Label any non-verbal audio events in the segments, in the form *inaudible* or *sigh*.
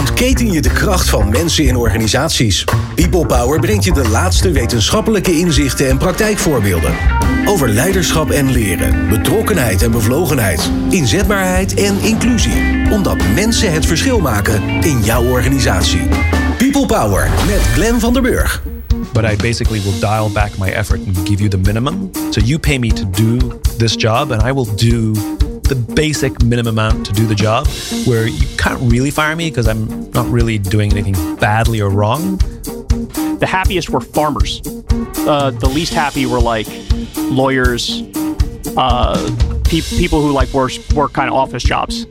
ontketen je de kracht van mensen in organisaties. People Power brengt je de laatste wetenschappelijke inzichten en praktijkvoorbeelden. Over leiderschap en leren, betrokkenheid en bevlogenheid, inzetbaarheid en inclusie. Omdat mensen het verschil maken in jouw organisatie. People Power met Glenn van der Burg. but I basically will dial back my effort and give you the minimum. So you pay me to do this job, and I will do the basic minimum amount to do the job, where you can't really fire me because I'm not really doing anything badly or wrong. The happiest were farmers. Uh, the least happy were like lawyers, uh, pe- people who like work, work kind of office jobs.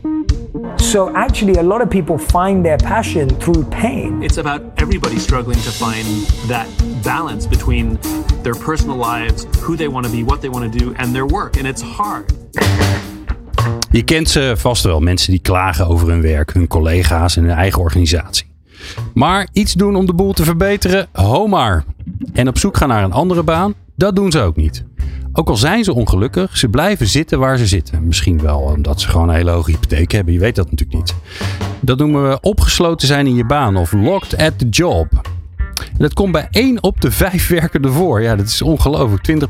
So actually, a lot of people find their passion through pain. It's about everybody struggling to find that balance between their personal lives, who they want to be, what they want to do, and their work. And it's hard. Je kent ze vast wel, mensen die klagen over hun werk, hun collega's en hun eigen organisatie. Maar iets doen om de boel te verbeteren, ho maar. En op zoek gaan naar een andere baan, dat doen ze ook niet. Ook al zijn ze ongelukkig, ze blijven zitten waar ze zitten. Misschien wel omdat ze gewoon een hele hoge hypotheek hebben, je weet dat natuurlijk niet. Dat noemen we opgesloten zijn in je baan of locked at the job. Dat komt bij 1 op de 5 werkenden voor. Ja, dat is ongelooflijk. 20%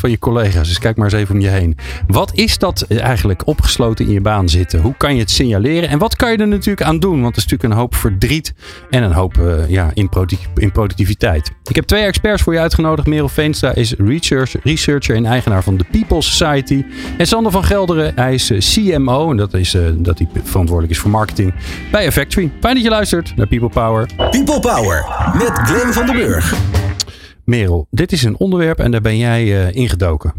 van je collega's. Dus kijk maar eens even om je heen. Wat is dat eigenlijk opgesloten in je baan zitten? Hoe kan je het signaleren? En wat kan je er natuurlijk aan doen? Want het is natuurlijk een hoop verdriet en een hoop uh, ja, in, productiviteit. Ik heb twee experts voor je uitgenodigd. Merel Veenstra is research, researcher en eigenaar van de People Society. En Sander van Gelderen, hij is uh, CMO. En dat is uh, dat hij verantwoordelijk is voor marketing bij Effectory. Fijn dat je luistert naar People Power. People Power met Van den Burg. Merel, dit is een onderwerp en daar ben jij uh, ingedoken.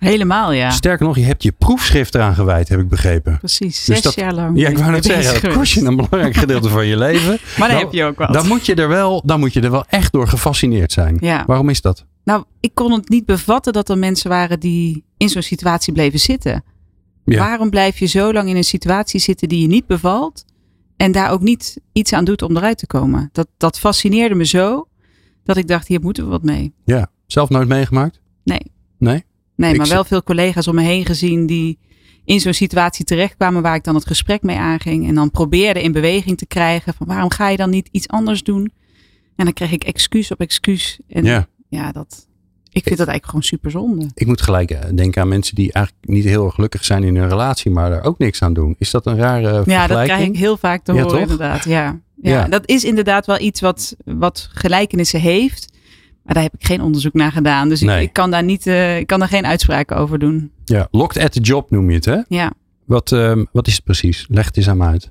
Helemaal, ja. Sterker nog, je hebt je proefschrift eraan gewijd, heb ik begrepen. Precies, zes dat, jaar lang. Ja, ik wou net zeggen, dat kost je een belangrijk gedeelte van je leven. *laughs* Maar dan nou, heb je ook wat. Dan moet je, er wel, dan moet je er wel echt door gefascineerd zijn. Ja. Waarom is dat? Nou, ik kon het niet bevatten dat er mensen waren die in zo'n situatie bleven zitten. Ja. Waarom blijf je zo lang in een situatie zitten die je niet bevalt en daar ook niet iets aan doet om eruit te komen? Dat, dat fascineerde me zo dat ik dacht, hier moeten we wat mee. Ja, zelf nooit meegemaakt? Nee. Nee? Nee, Ik maar wel veel collega's om me heen gezien die in zo'n situatie terechtkwamen waar ik dan het gesprek mee aanging. En dan probeerde in beweging te krijgen van waarom ga je dan niet iets anders doen? En dan kreeg ik excuus op excuus. En Ja. ja, dat, ik vind dat eigenlijk gewoon super zonde. Ik moet gelijk eh, denken aan mensen die eigenlijk niet heel erg gelukkig zijn in hun relatie, maar er ook niks aan doen. Is dat een rare Ja, vergelijking? dat krijg ik heel vaak te Ja, horen toch? inderdaad. Ja. Ja, Ja. dat is inderdaad wel iets wat, wat gelijkenissen heeft. Maar daar heb ik geen onderzoek naar gedaan. Dus Nee. ik, kan daar niet, eh, ik kan daar geen uitspraken over doen. Ja, locked at the job noem je het, hè? Ja. Wat, ehm, wat is het precies? Leg het eens aan me uit.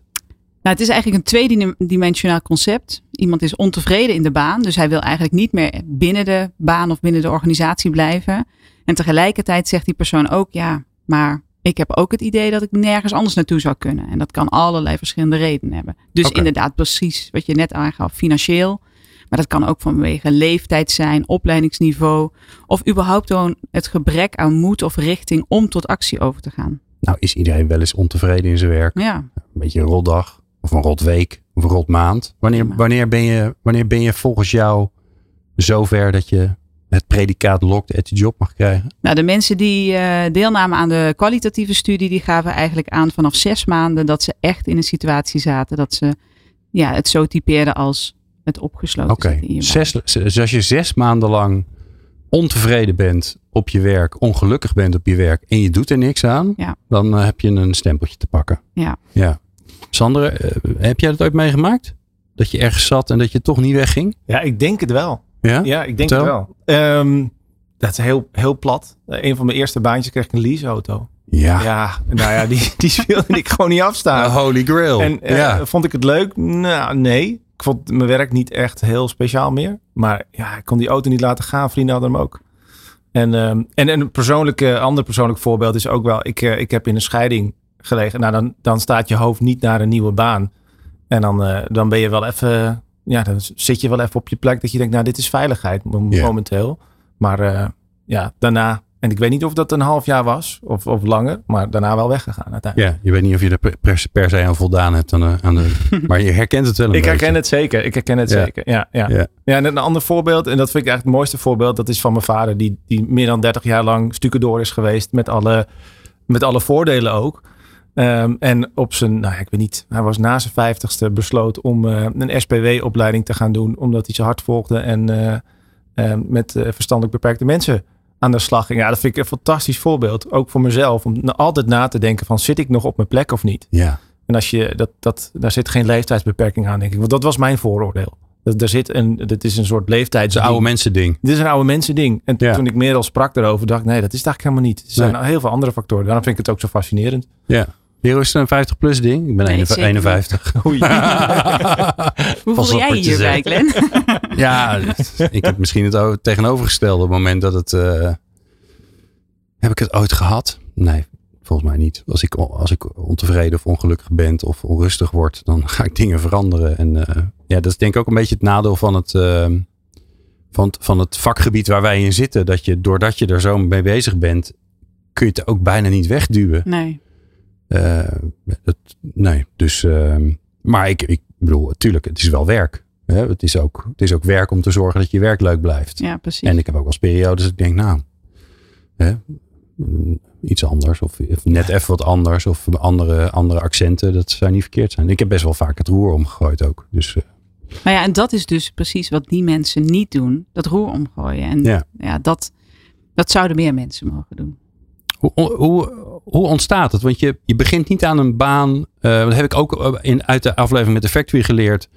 Nou, het is eigenlijk een tweedimensionaal concept. Iemand is ontevreden in de baan, dus hij wil eigenlijk niet meer binnen de baan of binnen de organisatie blijven. En tegelijkertijd zegt die persoon ook, ja, maar ik heb ook het idee dat ik nergens anders naartoe zou kunnen. En dat kan allerlei verschillende redenen hebben. Dus inderdaad, precies wat je net aangaf, financieel. Maar dat kan ook vanwege leeftijd zijn, opleidingsniveau. Of überhaupt gewoon het gebrek aan moed of richting om tot actie over te gaan. Nou, is iedereen wel eens ontevreden in zijn werk? Ja. Een beetje een rotdag, of een rotweek, of een rotmaand. Wanneer, wanneer, ben je, wanneer ben je volgens jou zover dat je het predicaat locked at the job mag krijgen? Nou, de mensen die eh, deelnamen aan de kwalitatieve studie, die gaven eigenlijk aan vanaf zes maanden dat ze echt in een situatie zaten dat ze ja, het zo typeerden als het opgesloten Oké, zes, dus als je zes maanden lang ontevreden bent op je werk, ongelukkig bent op je werk en je doet er niks aan, Ja. dan eh, heb je een stempeltje te pakken. Ja. Ja. Sander, eh, heb jij dat ooit meegemaakt? Dat je ergens zat en dat je toch niet wegging? Ja, ik denk het wel. Ja? Ja, ik denk Vertel. het wel. Ehm, dat is heel, heel plat. Een van mijn eerste baantjes kreeg ik een leaseauto. Ja. Ja, nou ja, die, die wilde ik gewoon niet afstaan. *laughs* A holy grail. En eh, ja. vond ik het leuk? Nou, nee. Ik vond mijn werk niet echt heel speciaal meer. Maar ja, ik kon die auto niet laten gaan. Vrienden hadden hem ook. En, ehm, en, en een persoonlijke, ander persoonlijk voorbeeld is ook wel... Ik, eh, ik heb in een scheiding gelegen. Nou, dan, dan staat je hoofd niet naar een nieuwe baan. En dan, eh, dan ben je wel even... Ja, dan zit je wel even op je plek dat je denkt... Nou, dit is veiligheid momenteel. Maar eh, ja, daarna... En ik weet niet of dat een half jaar was of, of langer. Maar daarna wel weggegaan uiteindelijk. ja, je weet niet of je er per, per, per se aan voldaan hebt. Aan de, aan de, *laughs* maar je herkent het wel een Ik beetje. herken het zeker. Ik herken het Ja. zeker. Ja, ja. Ja. Ja. en een ander voorbeeld, en dat vind ik eigenlijk het mooiste voorbeeld, dat is van mijn vader, die, die meer dan 30 jaar lang stukendoor is geweest met alle, met alle voordelen ook. Ehm, en op zijn, nou ja, ik weet niet, hij was na zijn vijftigste besloot om eh, een SPW-opleiding te gaan doen. Omdat hij zijn hart volgde en eh, eh, met eh, verstandelijk beperkte mensen aan de slag ging. Ja, dat vind ik een fantastisch voorbeeld. Ook voor mezelf. Om altijd na te denken van, zit ik nog op mijn plek of niet? Ja. En als je, dat, dat, daar zit geen leeftijdsbeperking aan, denk ik. Want dat was mijn vooroordeel. Dat, daar zit een, dat is een soort leeftijd. Het is een oude mensen ding. Dit is een oude mensen ding. En Ja. toen ik meer al sprak daarover, dacht ik, nee, dat is het eigenlijk helemaal niet. Er zijn Nee. heel veel andere factoren. Daarom vind ik het ook zo fascinerend. Ja. Hero is een 50 plus ding. Ik ben Nee, 51. zeker 51. *laughs* Oei. *laughs* Hoe voel jij hierbij. Glenn? *laughs* Ja, ik heb misschien het tegenovergestelde. Op het moment dat het... eh, heb ik het ooit gehad? Nee, volgens mij niet. Als ik, als ik ontevreden of ongelukkig ben of onrustig word, dan ga ik dingen veranderen. En eh, ja, dat is denk ik ook een beetje het nadeel van het, eh, van, het, van het vakgebied waar wij in zitten. Dat je, doordat je er zo mee bezig bent, kun je het ook bijna niet wegduwen. Nee. Eh, dat, nee, dus. ehm, maar ik, ik bedoel, natuurlijk, het is wel werk. Hè? Het, is ook, het is ook werk om te zorgen dat je werk leuk blijft. Ja, precies. En ik heb ook wel eens periodes dat ik denk, nou, hè, iets anders. Of, of net even wat anders. Of andere, andere accenten. Dat zou niet verkeerd zijn. Ik heb best wel vaak het roer omgegooid ook. Dus eh, Maar ja, en dat is dus precies wat die mensen niet doen. Dat roer omgooien. En Ja. ja, dat, dat zouden meer mensen mogen doen. Hoe, hoe, hoe ontstaat het? Want je, je begint niet aan een baan. eh, dat heb ik ook eh, in, uit de aflevering met de Factory geleerd.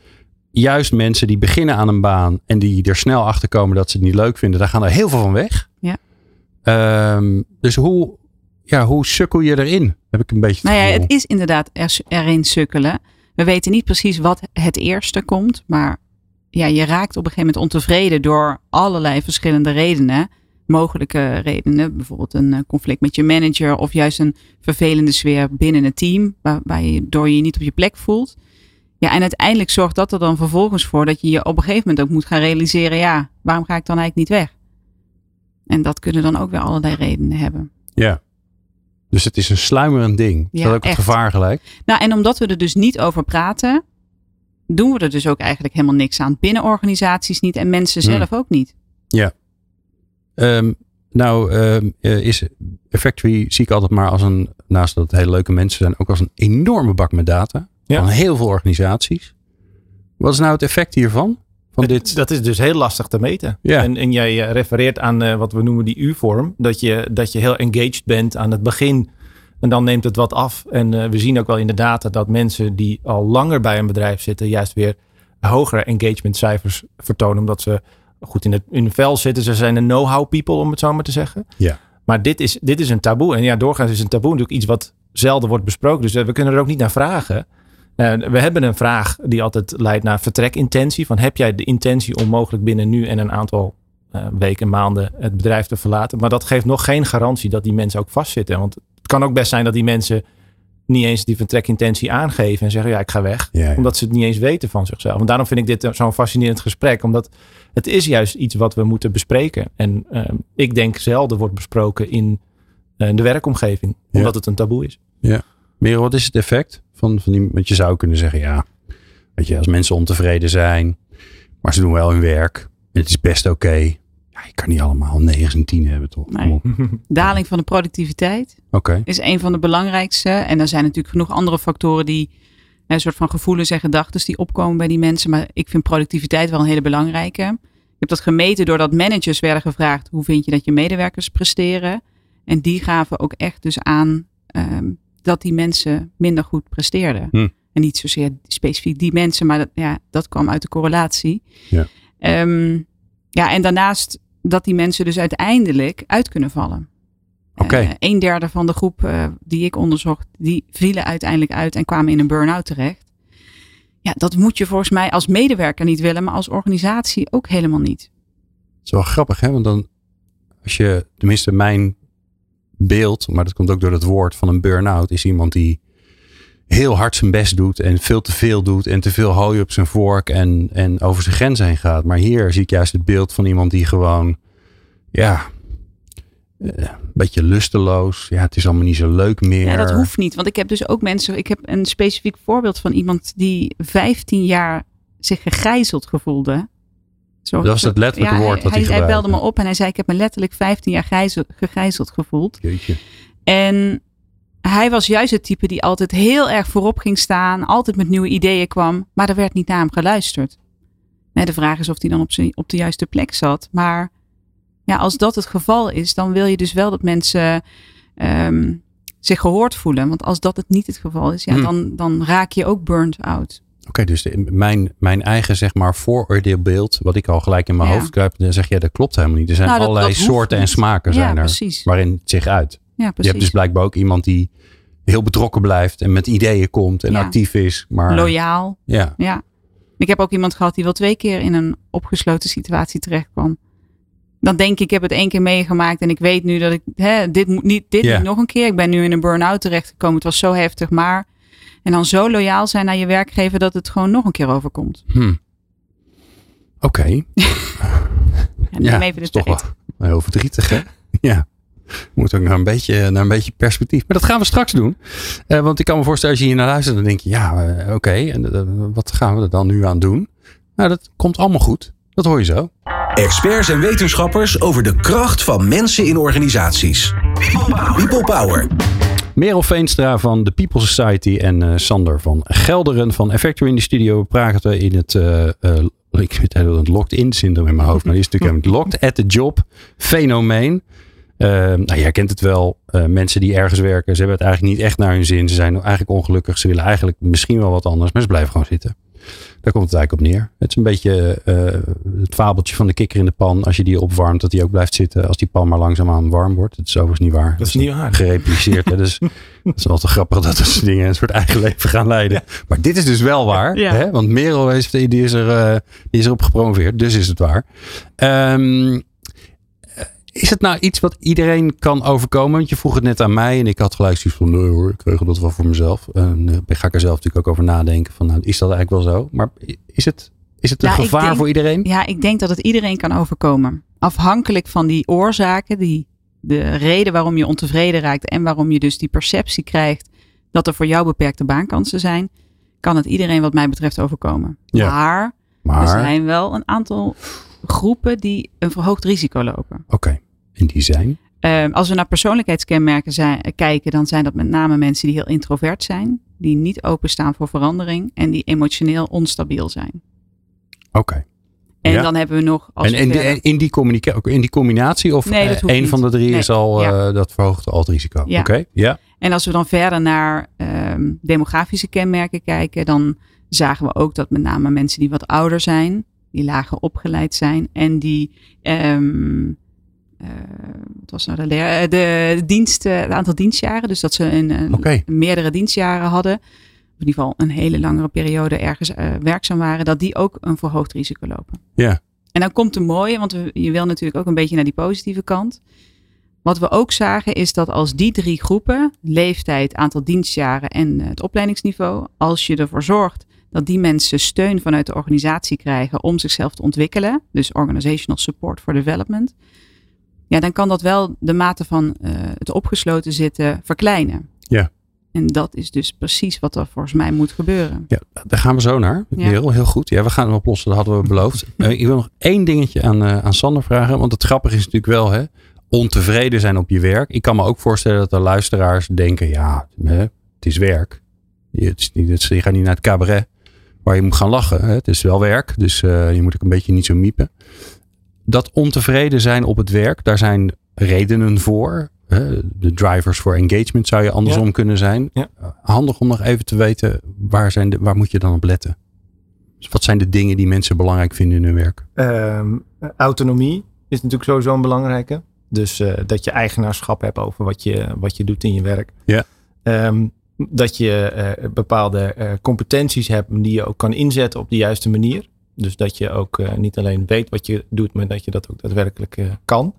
Juist mensen die beginnen aan een baan en die er snel achter komen dat ze het niet leuk vinden, daar gaan er heel veel van weg. Ja. Ehm, dus hoe, ja, hoe sukkel je erin? Heb ik een beetje Nou ja, het is inderdaad er, erin sukkelen. We weten niet precies wat het eerste komt. Maar ja, je raakt op een gegeven moment ontevreden door allerlei verschillende redenen. Mogelijke redenen. Bijvoorbeeld een eh, conflict met je manager. Of juist een vervelende sfeer binnen het team. Waar, waar je, door je je niet op je plek voelt. Ja, en uiteindelijk zorgt dat er dan vervolgens voor dat je je op een gegeven moment ook moet gaan realiseren. Ja, waarom ga ik dan eigenlijk niet weg? En dat kunnen dan ook weer allerlei redenen hebben. Ja. Dus het is een sluimerend ding. Is Ja, dat ook het echt. gevaar gelijk? Nou, en omdat we er dus niet over praten, doen we er dus ook eigenlijk helemaal niks aan. Binnen organisaties niet en mensen Hmm. zelf ook niet. Ehm, nou, ehm, eh, is Factory zie ik altijd maar als een, naast dat het hele leuke mensen zijn, ook als een enorme bak met data. Ja. Van heel veel organisaties. Wat is nou het effect hiervan? Van dit? Dat is dus heel lastig te meten. Ja. En, en jij eh, refereert aan eh, wat we noemen die U-vorm. Dat je, dat je heel engaged bent aan het begin. En dan neemt het wat af. En we zien ook wel in de data dat mensen die al langer bij een bedrijf zitten, juist weer hogere engagementcijfers vertonen. Omdat ze goed in het in vel zitten. Ze zijn een know-how people, om het zo maar te zeggen. Ja. Maar dit is, dit is een taboe. En ja, doorgaans is een taboe natuurlijk iets wat zelden wordt besproken. Dus eh, we kunnen er ook niet naar vragen. Eh, we hebben een vraag die altijd leidt naar vertrekintentie. Van heb jij de intentie om mogelijk binnen nu en een aantal eh, weken, maanden het bedrijf te verlaten? Maar dat geeft nog geen garantie dat die mensen ook vastzitten. Want het kan ook best zijn dat die mensen niet eens die vertrekintentie aangeven en zeggen ja, ik ga weg. Ja, ja. Omdat ze het niet eens weten van zichzelf. En daarom vind ik dit eh, zo'n fascinerend gesprek. Omdat het is juist iets wat we moeten bespreken. En eh, ik denk zelden wordt besproken in eh, de werkomgeving. Ja. Omdat het een taboe is. Merel, wat is het effect van, van die? Want je zou kunnen zeggen, ja, weet je, als mensen ontevreden zijn, maar ze doen wel hun werk en het is best oké. Ja, je kan niet allemaal 9 en 10 hebben, toch? Nee. *laughs* Daling van de productiviteit Oké. is een van de belangrijkste. En er zijn natuurlijk genoeg andere factoren die een soort van gevoelens en gedachten die opkomen bij die mensen. Maar ik vind productiviteit wel een hele belangrijke. Ik heb dat gemeten doordat managers werden gevraagd: hoe vind je dat je medewerkers presteren? En die gaven ook echt dus aan ehm, dat die mensen minder goed presteerden. Hm. En niet zozeer specifiek die mensen, maar dat, ja, dat kwam uit de correlatie. Ja. Ehm, ja, en daarnaast dat die mensen dus uiteindelijk uit kunnen vallen. Oké. Eh, een derde van de groep eh, die ik onderzocht, die vielen uiteindelijk uit en kwamen in een burn-out terecht. Ja, dat moet je volgens mij als medewerker niet willen, maar als organisatie ook helemaal niet. Het is wel grappig, hè? Want dan, als je, tenminste mijn beeld, maar dat komt ook door het woord van een burn-out, is iemand die heel hard zijn best doet en veel te veel doet en te veel hooi op zijn vork en, en over zijn grens heen gaat. Maar hier zie ik juist het beeld van iemand die gewoon, ja, eh, een beetje lusteloos. Ja, het is allemaal niet zo leuk meer. Ja, dat hoeft niet, want ik heb dus ook mensen, ik heb een specifiek voorbeeld van iemand die 15 jaar zich gegijzeld gevoelde. Zo, Dat was het letterlijke Ja, woord wat hij hij, hij belde me op en hij zei: Ik heb me letterlijk 15 jaar gijzel- gegijzeld gevoeld. Jeetje. En hij was juist het type die altijd heel erg voorop ging staan, altijd met nieuwe ideeën kwam, maar er werd niet naar hem geluisterd. De vraag is of hij dan op, zijn, op de juiste plek zat. Maar ja, als dat het geval is, dan wil je dus wel dat mensen ehm, zich gehoord voelen. Want als dat het niet het geval is, ja, Hmm. dan, dan raak je ook burnt out. Oké, dus de- mijn, mijn eigen zeg maar vooroordeelbeeld, wat ik al gelijk in mijn Ja. hoofd kruip, dan zeg je dat klopt helemaal niet. Er zijn Nou, dat- allerlei dat soorten en smaken Ja, zijn er, precies. waarin het zich uit. Ja, Je precies. hebt dus blijkbaar ook iemand die heel betrokken blijft en met ideeën komt en Ja. actief is. Maar Loyaal. ja, Ja. Ik heb ook iemand gehad die wel twee keer in een opgesloten situatie terecht kwam. Dan denk ik, ik heb het één keer meegemaakt en ik weet nu dat ik, hè, dit moet niet, dit niet nog een keer. Ik ben nu in een burn-out terechtgekomen. Het was zo heftig, maar. En dan zo loyaal zijn naar je werkgever dat het gewoon nog een keer overkomt. hm. oké. *laughs* Ja, neem even de is toch tijd. wel heel verdrietig hè? ja. Moet ook naar een, beetje, naar een beetje perspectief. Maar dat gaan we straks doen. Eh, want ik kan me voorstellen, als je hier naar luistert, dan denk je, ja, eh, oké. en eh, wat gaan we er dan nu aan doen? Nou, dat komt allemaal goed. Dat hoor je zo. Experts en wetenschappers over de kracht van mensen in organisaties. People Power. Merel Veenstra van de People Society en eh, Sander van Gelderen van Effector in de studio. We praten in het, eh, eh, ik weet het locked-in syndroom in mijn hoofd, maar die is natuurlijk *laughs* helemaal locked at the job fenomeen. Eh, nou, jij kent het wel. eh, mensen die ergens werken, ze hebben het eigenlijk niet echt naar hun zin. Ze zijn eigenlijk ongelukkig. Ze willen eigenlijk misschien wel wat anders, maar ze blijven gewoon zitten. Daar komt het eigenlijk op neer. Het is een beetje eh, het fabeltje van de kikker in de pan. Als je die opwarmt, dat die ook blijft zitten als die pan maar langzaamaan warm wordt. Dat is overigens niet waar. Dat is niet waar. Gerepliceerd. hè. Dus *laughs* dat is wel te grappig dat dat soort dingen een soort eigen leven gaan leiden. Maar dit is dus wel waar. Ja. Hè? Want Merel heeft, die, is er, eh, die is erop gepromoveerd. Dus is het waar. Ehm, is het nou iets wat iedereen kan overkomen? Want je vroeg het net aan mij en ik had gelijk zoiets van, nee hoor, ik regel dat wel voor mezelf. En uh, ga ik er zelf natuurlijk ook over nadenken van, nou, is dat eigenlijk wel zo? Maar is het, is het een Nou, gevaar denk- voor iedereen? Ja, ik denk dat het iedereen kan overkomen. Afhankelijk van die oorzaken, die, de reden waarom je ontevreden raakt en waarom je dus die perceptie krijgt dat er voor jou beperkte baankansen zijn, kan het iedereen wat mij betreft overkomen. Ja. Maar, er zijn wel een aantal groepen die een verhoogd risico lopen. oké. En die zijn? Ehm, als we naar persoonlijkheidskenmerken zijn, eh, kijken, dan zijn dat met name mensen die heel introvert zijn, die niet openstaan voor verandering en die emotioneel onstabiel zijn. Oké. En Ja. dan hebben we nog. Als En, we en, verder- die- in, die in die combinatie of Nee, eh, een niet. van de drie Nee. is al, Ja. eh, dat verhoogt al het risico? Ja. Oké, ja. En als we dan verder naar ehm, demografische kenmerken kijken, dan zagen we ook dat met name mensen die wat ouder zijn, die lager opgeleid zijn en die. ehm, eh, wat was nou de, leer- eh, de diensten, het aantal dienstjaren, dus dat ze een, meerdere dienstjaren hadden, of in ieder geval een hele langere periode ergens eh, werkzaam waren, dat die ook een verhoogd risico lopen. Ja. En dan komt de mooie, want je wil natuurlijk ook een beetje naar die positieve kant. Wat we ook zagen is dat als die drie groepen, leeftijd, aantal dienstjaren en eh, het opleidingsniveau, als je ervoor zorgt dat die mensen steun vanuit de organisatie krijgen om zichzelf te ontwikkelen, dus organizational support for development, ja, dan kan dat wel de mate van eh, het opgesloten zitten verkleinen. Ja. En dat is dus precies wat er volgens mij moet gebeuren. Ja, daar gaan we zo naar. Ja. Heel, heel goed. Ja, we gaan hem oplossen. Dat hadden we beloofd. *laughs* Eh, ik wil nog één dingetje aan, eh, aan Sander vragen. Want het grappige is natuurlijk wel, hè, ontevreden zijn op je werk. Ik kan me ook voorstellen dat er luisteraars denken, ja, hè, het is werk. Je, het is niet, het je gaat niet naar het cabaret waar je moet gaan lachen. Hè. Het is wel werk, dus je moet ook een beetje niet zo miepen. Dat ontevreden zijn op het werk, daar zijn redenen voor. De drivers voor engagement zou je andersom Ja. kunnen zijn. Ja. Handig om nog even te weten, waar, zijn de, waar moet je dan op letten? Dus wat zijn de dingen die mensen belangrijk vinden in hun werk? Ehm, autonomie is natuurlijk sowieso een belangrijke. Dus eh, dat je eigenaarschap hebt over wat je, wat je doet in je werk. Ja. Ehm, dat je eh, bepaalde eh, competenties hebt die je ook kan inzetten op de juiste manier. Dus dat je ook eh, niet alleen weet wat je doet, maar dat je dat ook daadwerkelijk eh, kan.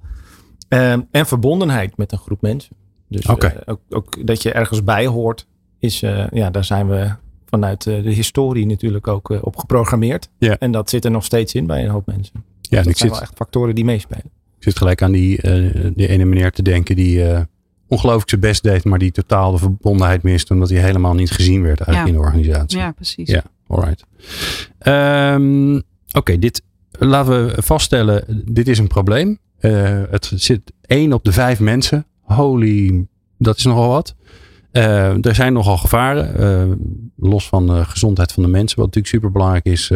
Ehm, en verbondenheid met een groep mensen. Dus eh, ook, ook dat je ergens bij hoort, is, ja, daar zijn we vanuit de historie natuurlijk ook op geprogrammeerd. En dat zit er nog steeds in bij een hoop mensen. Ja, Dus dat ik zijn zit, wel echt factoren die meespelen. ik zit gelijk aan die, die ene meneer te denken die ongelooflijk zijn best deed, maar die totaal de verbondenheid miste, omdat hij helemaal niet gezien werd eigenlijk Ja. in de organisatie. Ja, precies. Ja, alright. Ehm, Oké, dit laten we vaststellen. Dit is een probleem. Eh, het zit één op de vijf mensen. Holy, dat is nogal wat. Eh, er zijn nogal gevaren. eh, los van de gezondheid van de mensen. Wat natuurlijk super belangrijk is.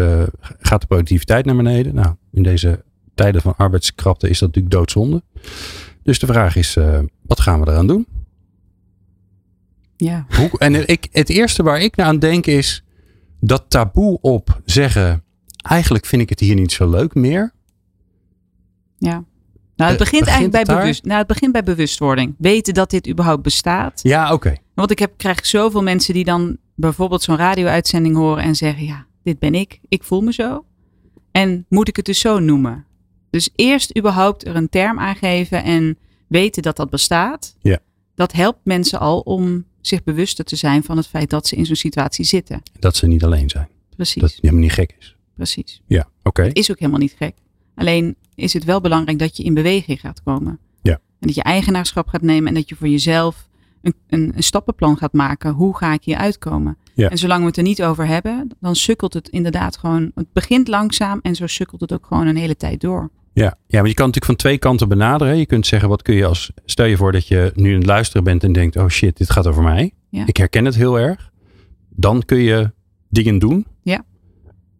gaat de productiviteit naar beneden? Nou, in deze tijden van arbeidskrapte is dat natuurlijk doodzonde. Dus de vraag is, eh, wat gaan we eraan doen? Ja. Hoe, en ik, het eerste waar ik aan denk is dat taboe op zeggen. Eigenlijk vind ik het hier niet zo leuk meer. Ja. Nou, het Eh, begint, begint eigenlijk bij, daar? bewust, nou, het begint bij bewustwording. Weten dat dit überhaupt bestaat. Ja, oké. Want ik heb, krijg zoveel mensen die dan bijvoorbeeld zo'n radio-uitzending horen en zeggen: Ja, dit ben ik, ik voel me zo. En moet ik het dus zo noemen? Dus eerst überhaupt er een term aangeven en weten dat dat bestaat. Ja. Dat helpt mensen al om zich bewuster te zijn van het feit dat ze in zo'n situatie zitten. Dat ze niet alleen zijn. Precies. Dat het helemaal niet gek is. Precies. Ja, oké. Is ook helemaal niet gek. Alleen is het wel belangrijk dat je in beweging gaat komen. Ja. En dat je eigenaarschap gaat nemen en dat je voor jezelf een, een, een stappenplan gaat maken. Hoe ga ik hier uitkomen? Ja. En zolang we het er niet over hebben, dan sukkelt het inderdaad gewoon. Het begint langzaam en zo sukkelt het ook gewoon een hele tijd door. Ja, ja, maar je kan natuurlijk van twee kanten benaderen. Je kunt zeggen, wat kun je als. Stel je voor dat je nu aan het luisteren bent en denkt: oh shit, dit gaat over mij. Ja. Ik herken het heel erg. Dan kun je dingen doen. Ja.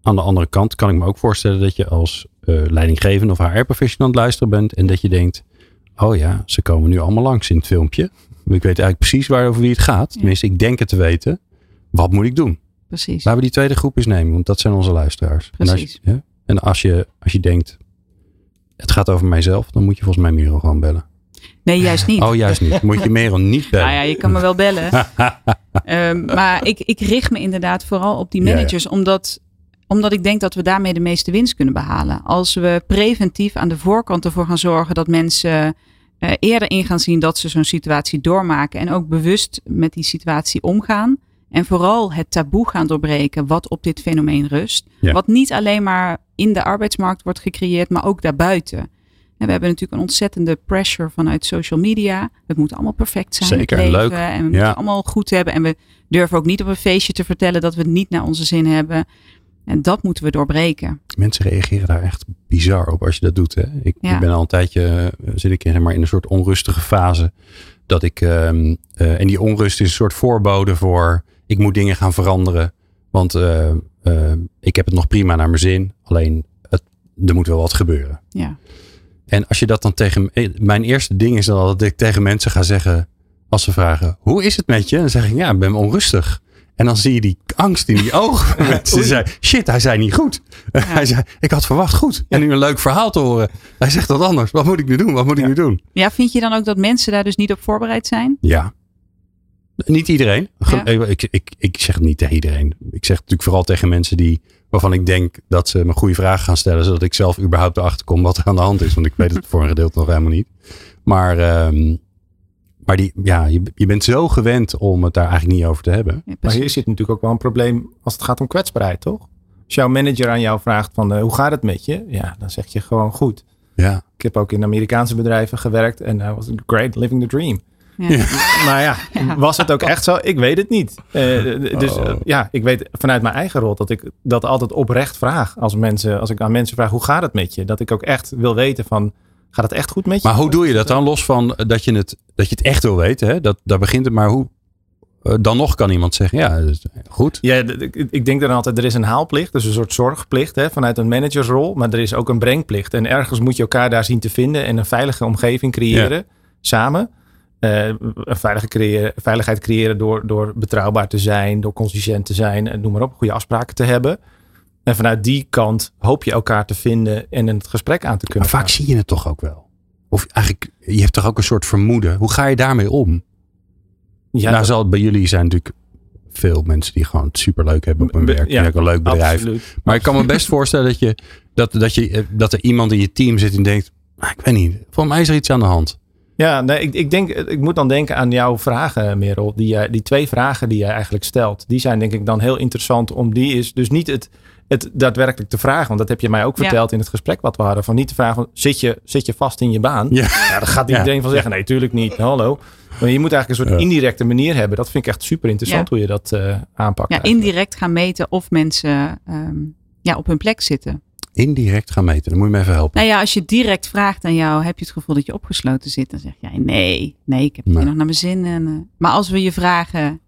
Aan de andere kant kan ik me ook voorstellen dat je als eh, leidinggevende of HR-professional aan het luisteren bent. En dat je denkt: oh ja, ze komen nu allemaal langs in het filmpje. Ik weet eigenlijk precies waar over wie het gaat. Ja. Tenminste, ik denk het te weten. Wat moet ik doen? Precies. Laten we die tweede groep eens nemen, want dat zijn onze luisteraars. En als, Precies. je, ja, en als, je, als je denkt, het gaat over mijzelf, dan moet je volgens mij Merel gewoon bellen. Nee, juist niet. Oh, juist niet. Moet je Merel niet bellen. Nou ja, je kan me wel bellen. *laughs* Ehm, maar ik, ik richt me inderdaad vooral op die Ja, ja. managers, Omdat, omdat ik denk dat we daarmee de meeste winst kunnen behalen. Als we preventief aan de voorkant ervoor gaan zorgen dat mensen eh, eerder in gaan zien dat ze zo'n situatie doormaken en ook bewust met die situatie omgaan. En vooral het taboe gaan doorbreken wat op dit fenomeen rust. Ja. Wat niet alleen maar in de arbeidsmarkt wordt gecreëerd, maar ook daarbuiten. En we hebben natuurlijk een ontzettende pressure vanuit social media. Het moet allemaal perfect zijn. Zeker, leven, leuk. En we moeten het allemaal goed hebben. En we durven ook niet op een feestje te vertellen dat we het niet naar onze zin hebben. En dat moeten we doorbreken. Mensen reageren daar echt bizar op als je dat doet. Hè? Ik, Ja. ik ben al een tijdje, eh, zit ik in, maar, in een soort onrustige fase. Dat ik, ehm, eh, en die onrust is een soort voorbode voor, ik moet dingen gaan veranderen. Want eh, eh, ik heb het nog prima naar mijn zin. Alleen, het, er moet wel wat gebeuren. Ja. En als je dat dan tegen. eh, Mijn eerste ding is dan dat ik tegen mensen ga zeggen. Als ze vragen: Hoe is het met je? Dan zeg ik: Ja, ik ben onrustig. En dan zie je die angst in die *laughs* ogen. mensen zei: Shit, hij zei niet goed. *laughs* Hij zei: Ik had verwacht goed. En nu een leuk verhaal te horen. Hij zegt dat anders. Wat moet ik nu doen? Wat moet ik nu doen? ja, vind je dan ook dat mensen daar dus niet op voorbereid zijn? Ja. Niet iedereen. Ja. Ik, ik, ik zeg het niet tegen iedereen. Ik zeg het natuurlijk vooral tegen mensen die. Waarvan ik denk dat ze me goede vragen gaan stellen. Zodat ik zelf überhaupt erachter kom wat er aan de hand is. Want ik weet het *laughs* voor een gedeelte nog helemaal niet. Maar, ehm, maar die, ja, je, je bent zo gewend om het daar eigenlijk niet over te hebben. Ja, Maar hier zit natuurlijk ook wel een probleem als het gaat om kwetsbaarheid, toch? Als jouw manager aan jou vraagt van eh, hoe gaat het met je? Ja, dan zeg je gewoon goed. Ja. Ik heb ook in Amerikaanse bedrijven gewerkt en dat was great, living the dream. Ja. *laughs* Maar ja, Ja. was het ook echt zo? Ik weet het niet. Eh, dus Oh. eh, ja, ik weet vanuit mijn eigen rol dat ik dat altijd oprecht vraag. Als, mensen, als ik aan mensen vraag, hoe gaat het met je? Dat ik ook echt wil weten van, gaat het echt goed met je? Maar hoe doe je dat dan? Los van dat je het, dat je het echt wil weten. Hè? Dat, daar begint het. Maar hoe. eh, dan nog kan iemand zeggen: Ja, goed. Ja, ik denk dan altijd, er is een haalplicht, dus een soort zorgplicht hè, vanuit een managersrol. Maar er is ook een brengplicht. En ergens moet je elkaar daar zien te vinden en een veilige omgeving creëren samen. Eh, een veilige creëren, veiligheid creëren door, door betrouwbaar te zijn, door consistent te zijn, en noem maar op, goede afspraken te hebben. En vanuit die kant hoop je elkaar te vinden en het gesprek aan te Maar kunnen vaak gaan. zie je het toch ook wel. Of eigenlijk, je hebt toch ook een soort vermoeden. Hoe ga je daarmee om? Ja, nou, dat- zal het bij jullie zijn natuurlijk veel mensen die gewoon het superleuk hebben op hun werk. ja, Ja, ook een leuk bedrijf. absoluut. Maar ik kan me best *laughs* voorstellen dat, je, dat, dat, je, eh, dat er iemand in je team zit en denkt, "Ah, ik weet niet, voor mij is er iets aan de hand. Ja, nee, ik, ik, denk, ik moet dan denken aan jouw vragen, Merel. Die, die twee vragen die jij eigenlijk stelt. Die zijn denk ik dan heel interessant om die is. Dus niet het, het daadwerkelijk te vragen. Want dat heb je mij ook Ja. verteld in het gesprek wat we hadden. Van niet te vragen, van, zit je, zit je vast in je baan? Ja. Ja, dan gaat Ja. iedereen van zeggen, nee, tuurlijk niet. Hallo. Maar je moet eigenlijk een soort indirecte manier hebben. Dat vind ik echt super interessant Ja. hoe je dat eh, aanpakt. Ja, eigenlijk. indirect gaan meten of mensen ehm, ja, op hun plek zitten. Indirect gaan meten. Dan moet je me even helpen. Nou ja, als je direct vraagt aan jou, heb je het gevoel dat je opgesloten zit? Dan zeg jij nee, nee, ik heb het Nee. nog naar mijn zin. En, eh, maar als we je vragen,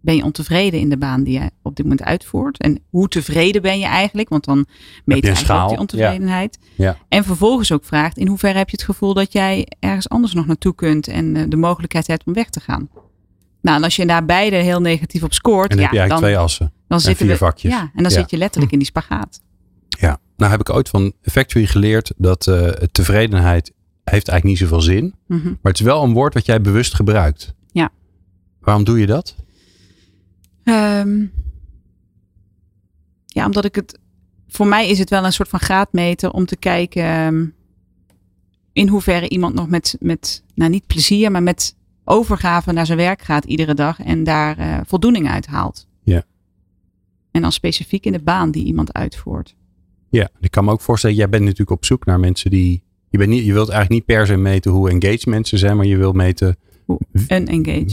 ben je ontevreden in de baan die je op dit moment uitvoert? En hoe tevreden ben je eigenlijk? Want dan meet je eigenlijk ook die ontevredenheid. Ja. En vervolgens ook vraagt, in hoeverre heb je het gevoel dat jij ergens anders nog naartoe kunt en eh, de mogelijkheid hebt om weg te gaan? Nou, en als je daar beide heel negatief op scoort, En dan ja, heb je eigenlijk dan, twee assen. dan en zitten vier we, vakjes. Ja, en dan Ja. zit je letterlijk in die spagaat. Nou heb ik ooit van Factory geleerd dat eh, tevredenheid heeft eigenlijk niet zoveel zin. Mhm. Maar het is wel een woord wat jij bewust gebruikt. Ja. Waarom doe je dat? Ehm, ja, omdat ik het. Voor mij is het wel een soort van graadmeter om te kijken. ehm, in hoeverre iemand nog met, met. Nou, niet plezier, maar met overgave naar zijn werk gaat iedere dag. En daar eh, voldoening uit haalt. Ja. En dan specifiek in de baan die iemand uitvoert. Ja, ik kan me ook voorstellen, jij bent natuurlijk op zoek naar mensen die. Je, bent niet, je wilt eigenlijk niet per se meten hoe engaged mensen zijn, maar je wilt meten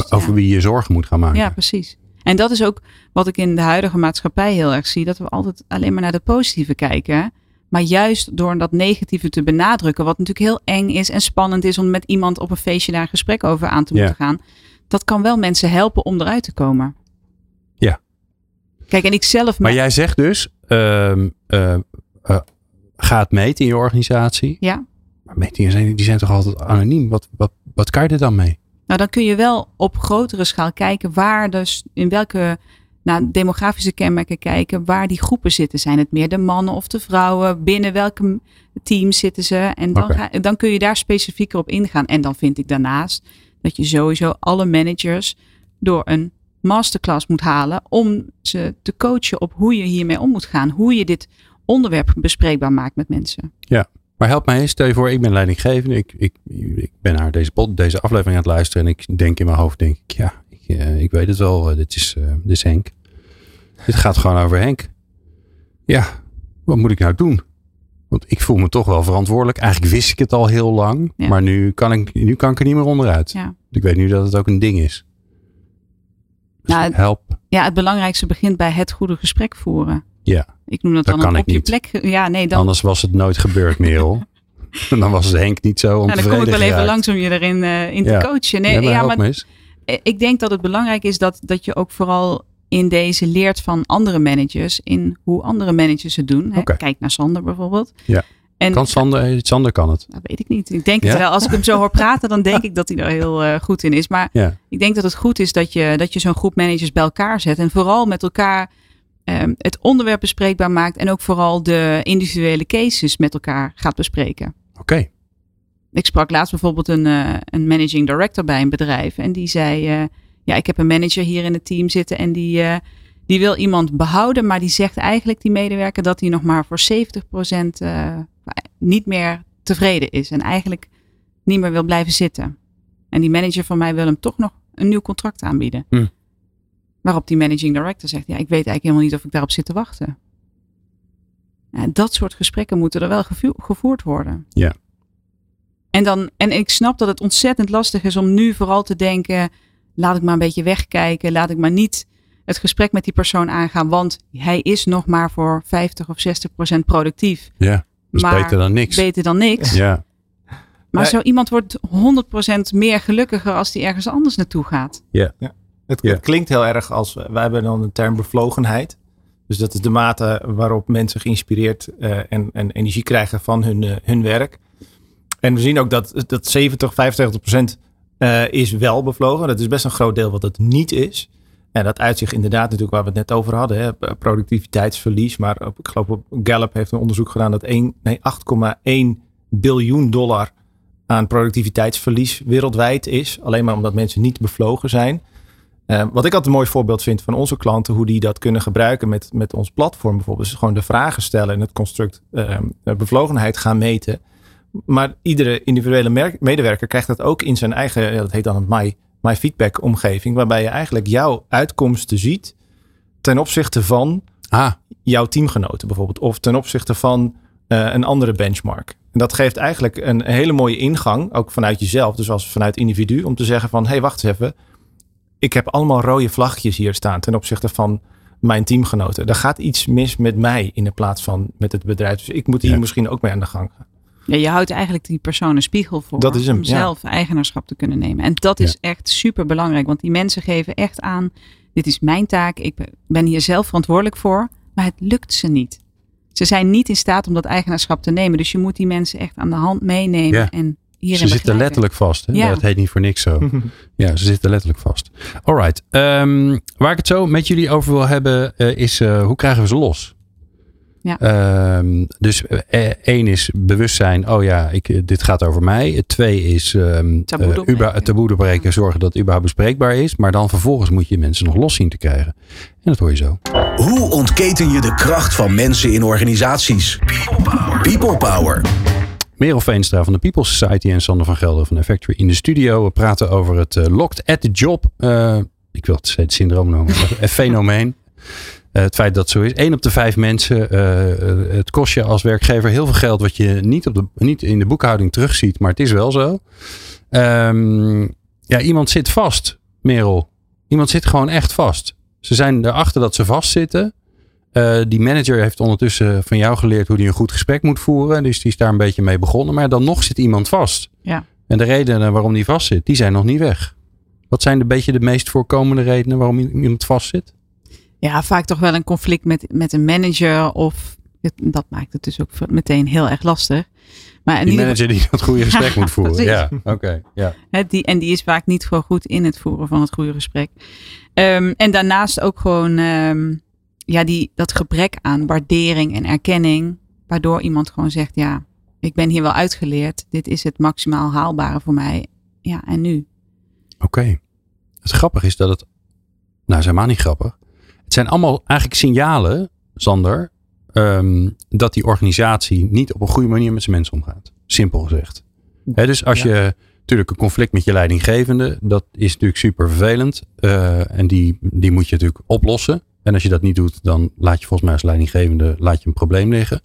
over ja. wie je zorgen moet gaan maken. Ja, precies. En dat is ook wat ik in de huidige maatschappij heel erg zie. Dat we altijd alleen maar naar de positieve kijken. Maar juist door dat negatieve te benadrukken. Wat natuurlijk heel eng is en spannend is om met iemand op een feestje daar een gesprek over aan te Ja. moeten gaan. Dat kan wel mensen helpen om eruit te komen. Ja. Kijk, en ik zelf. Maar jij zegt dus, ehm, eh, eh, ga het meten in je organisatie. Ja. Maar metingen zijn, die zijn toch altijd anoniem? Wat, wat, wat kan je er dan mee? Nou, dan kun je wel op grotere schaal kijken waar dus in welke nou, demografische kenmerken kijken waar die groepen zitten. Zijn het meer de mannen of de vrouwen? Binnen welke teams zitten ze? En dan, ga, dan kun je daar specifieker op ingaan. En dan vind ik daarnaast dat je sowieso alle managers door een masterclass moet halen om ze te coachen op hoe je hiermee om moet gaan. Hoe je dit onderwerp bespreekbaar maakt met mensen. Ja, maar help mij eens. Stel je voor, ik ben leidinggevende. Ik, ik, ik ben naar deze, pod, deze aflevering aan het luisteren. En ik denk in mijn hoofd, denk ik, ja, ik, eh, ik weet het wel. eh, dit, is, eh, dit is Henk. Dit gaat gewoon over Henk. Ja, wat moet ik nou doen? Want ik voel me toch wel verantwoordelijk. Eigenlijk wist ik het al heel lang. Ja. Maar nu kan, ik, nu kan ik er niet meer onderuit. Ja. Ik weet nu dat het ook een ding is. Dus Nou, het- help. Ja, het belangrijkste begint bij het goede gesprek voeren. Ja, Ik noem dat, Dat dan kan ik op je niet. plek. Ja, nee, dan, anders was het nooit gebeurd, Merel. En *laughs* *laughs* dan was Henk niet zo nou, dan ontevreden kom ik wel even langs om je erin eh, in te coachen. Nee, Ja, maar help maar. Eh, ik denk dat het belangrijk is dat, dat je ook vooral in deze leert van andere managers. In hoe andere managers het doen. Hè. Kijk naar Sander bijvoorbeeld. Ja. En, Kan Sander, eh, Sander kan het. Dat weet ik niet. Ik denk Ja? het wel. Als ik hem zo hoor praten, dan denk *laughs* ik dat hij er heel goed in is. Maar Ja. ik denk dat het goed is dat je, dat je zo'n groep managers bij elkaar zet. En vooral met elkaar ehm, het onderwerp bespreekbaar maakt. En ook vooral de individuele cases met elkaar gaat bespreken. Oké. Ik sprak laatst bijvoorbeeld een, eh, een managing director bij een bedrijf. En die zei: eh, Ja, ik heb een manager hier in het team zitten. En die, eh, die wil iemand behouden. Maar die zegt eigenlijk, die medewerker, dat hij nog maar voor 70% eh, niet meer tevreden is. En eigenlijk niet meer wil blijven zitten. En die manager van mij wil hem toch nog een nieuw contract aanbieden. Hm. Waarop die managing director zegt: Ja, ik weet eigenlijk helemaal niet of ik daarop zit te wachten. Ja, dat soort gesprekken moeten er wel gevoerd worden. Ja. En, dan, en ik snap dat het ontzettend lastig is om nu vooral te denken: laat ik maar een beetje wegkijken, laat ik maar niet het gesprek met die persoon aangaan, want hij is nog maar voor 50 of 60 procent productief. Ja, Maar beter dan niks. Beter dan niks. Ja, Maar zo iemand wordt 100% meer gelukkiger als die ergens anders naartoe gaat. ja. Het, Ja. het klinkt heel erg als, wij hebben dan de term bevlogenheid. Dus dat is de mate waarop mensen geïnspireerd eh, en, en energie krijgen van hun, eh, hun werk. En we zien ook dat, dat 70, 75 procent eh, is wel bevlogen. Dat is best een groot deel wat het niet is. En dat uitzicht inderdaad natuurlijk waar we het net over hadden. Hè, productiviteitsverlies. Maar op, ik geloof op Gallup heeft een onderzoek gedaan dat 1, nee, 8,1 biljoen dollar aan productiviteitsverlies wereldwijd is. Alleen maar omdat mensen niet bevlogen zijn. Eh, wat ik altijd een mooi voorbeeld vind van onze klanten, hoe die dat kunnen gebruiken met, met ons platform bijvoorbeeld, is gewoon de vragen stellen en het construct eh, bevlogenheid gaan meten. Maar iedere individuele medewerker krijgt dat ook in zijn eigen, dat heet dan een My, my Feedback omgeving, waarbij je eigenlijk jouw uitkomsten ziet ten opzichte van Ah, jouw teamgenoten bijvoorbeeld. Of ten opzichte van eh, een andere benchmark. En dat geeft eigenlijk een hele mooie ingang, ook vanuit jezelf, dus als vanuit individu, om te zeggen van, hé, hey, wacht eens even. Ik heb allemaal rode vlaggetjes hier staan ten opzichte van mijn teamgenoten. Er gaat iets mis met mij in de plaats van met het bedrijf. Dus ik moet hier Ja. misschien ook mee aan de gang gaan. Ja, je houdt eigenlijk die persoon een spiegel voor. Dat is hem, om ja. zelf eigenaarschap te kunnen nemen. En dat is echt super belangrijk. Want die mensen geven echt aan. Dit is mijn taak. Ik ben- ben hier zelf verantwoordelijk voor. Maar het lukt ze niet. Ze zijn niet in staat om dat eigenaarschap te nemen. Dus je moet die mensen echt aan de hand meenemen. Ja. En hierin Ze zitten letterlijk vast. Hè? Ja. Dat heet niet voor niks zo. *laughs* ja, ze zitten letterlijk vast. Alright. Ehm, waar ik het zo met jullie over wil hebben eh, is eh, hoe krijgen we ze los? Ja. Ehm, dus eh, één is bewustzijn. Oh ja, ik, dit gaat over mij. Twee is ehm Taboe doorbreken. uba- het taboe doorbreken. Zorgen dat het überhaupt bespreekbaar is. Maar dan vervolgens moet je mensen nog los zien te krijgen. En dat hoor je zo. Hoe ontketen je de kracht van mensen in organisaties? People Power. Merel Veenstra van de People Society en Sander van Gelder van Effectory in de studio. We praten over het eh, locked at the job. eh, ik wil het steeds syndroom noemen. *laughs* fenomeen. Eh, het feit dat het zo is. Eén op de vijf mensen. het kost je als werkgever heel veel geld. Wat je niet, op de, niet in de boekhouding terugziet. Maar het is wel zo. Ehm, ja, iemand zit vast. Merel. Iemand zit gewoon echt vast. Ze zijn erachter dat ze vastzitten. Eh, die manager heeft ondertussen van jou geleerd hoe hij een goed gesprek moet voeren. Dus die is daar een beetje mee begonnen. Maar dan nog zit iemand vast. Ja. En de redenen waarom die vast zit, die zijn nog niet weg. Wat zijn de beetje de meest voorkomende redenen waarom iemand vast zit? Ja, vaak toch wel een conflict met, met een manager. Of dat maakt het dus ook meteen heel erg lastig. Maar Die ieder manager die dat goede *laughs* gesprek Ja, moet voeren. precies. Ja, oké. ja. Die, en die is vaak niet gewoon goed in het voeren van het goede gesprek. Ehm, en daarnaast ook gewoon ehm, ja, die, dat gebrek aan waardering en erkenning. Waardoor iemand gewoon zegt, ja, ik ben hier wel uitgeleerd. Dit is het maximaal haalbare voor mij. Ja, en nu? Oké. Het grappige is dat het. Nou, is helemaal niet grappig. Het zijn allemaal eigenlijk signalen, Sander. ehm, dat die organisatie niet op een goede manier met zijn mensen omgaat. Simpel gezegd. Hè, dus als Ja. je natuurlijk een conflict met je leidinggevende, dat is natuurlijk super vervelend. eh, en die, die moet je natuurlijk oplossen. En als je dat niet doet, dan laat je volgens mij als leidinggevende laat je een probleem liggen.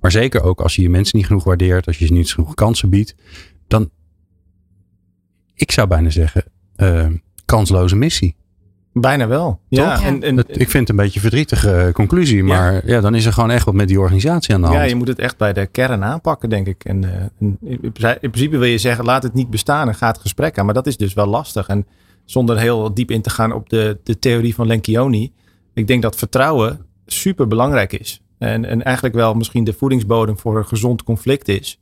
Maar zeker ook als je je mensen niet genoeg waardeert, als je ze niet genoeg kansen biedt, dan, ik zou bijna zeggen, eh, kansloze missie. Bijna wel. Ja, Toch? en, en, Dat, ik vind het een beetje een verdrietige eh, conclusie, maar ja. dan is er gewoon echt wat met die organisatie aan de hand. ja, je moet het echt bij de kern aanpakken, denk ik. En, eh, in, in principe wil je zeggen, laat het niet bestaan en ga het gesprek aan. Maar dat is dus wel lastig. En zonder heel diep in te gaan op de, de theorie van Lencioni. Ik denk dat vertrouwen super belangrijk is. En, en eigenlijk wel misschien de voedingsbodem voor een gezond conflict is.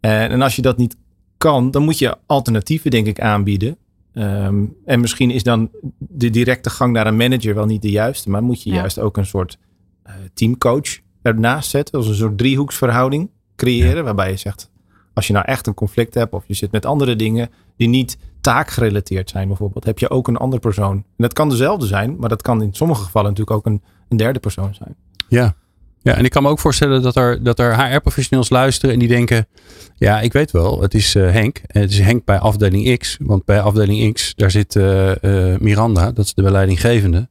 En, en als je dat niet kan, dan moet je alternatieven, denk ik, aanbieden. Ehm, en misschien is dan de directe gang naar een manager wel niet de juiste. Maar moet je Ja. juist ook een soort eh, teamcoach ernaast zetten. Als een soort driehoeksverhouding creëren. Waarbij je zegt, als je nou echt een conflict hebt. Of je zit met andere dingen die niet taakgerelateerd zijn bijvoorbeeld. Heb je ook een andere persoon. En dat kan dezelfde zijn. Maar dat kan in sommige gevallen natuurlijk ook een, een derde persoon zijn. Ja. ja, en ik kan me ook voorstellen dat er, dat er HR-professionals luisteren en die denken: Ja, ik weet wel, het is eh, Henk. En Het is Henk bij afdeling X. Want bij afdeling X, daar zit eh, eh, Miranda, dat is de leidinggevende.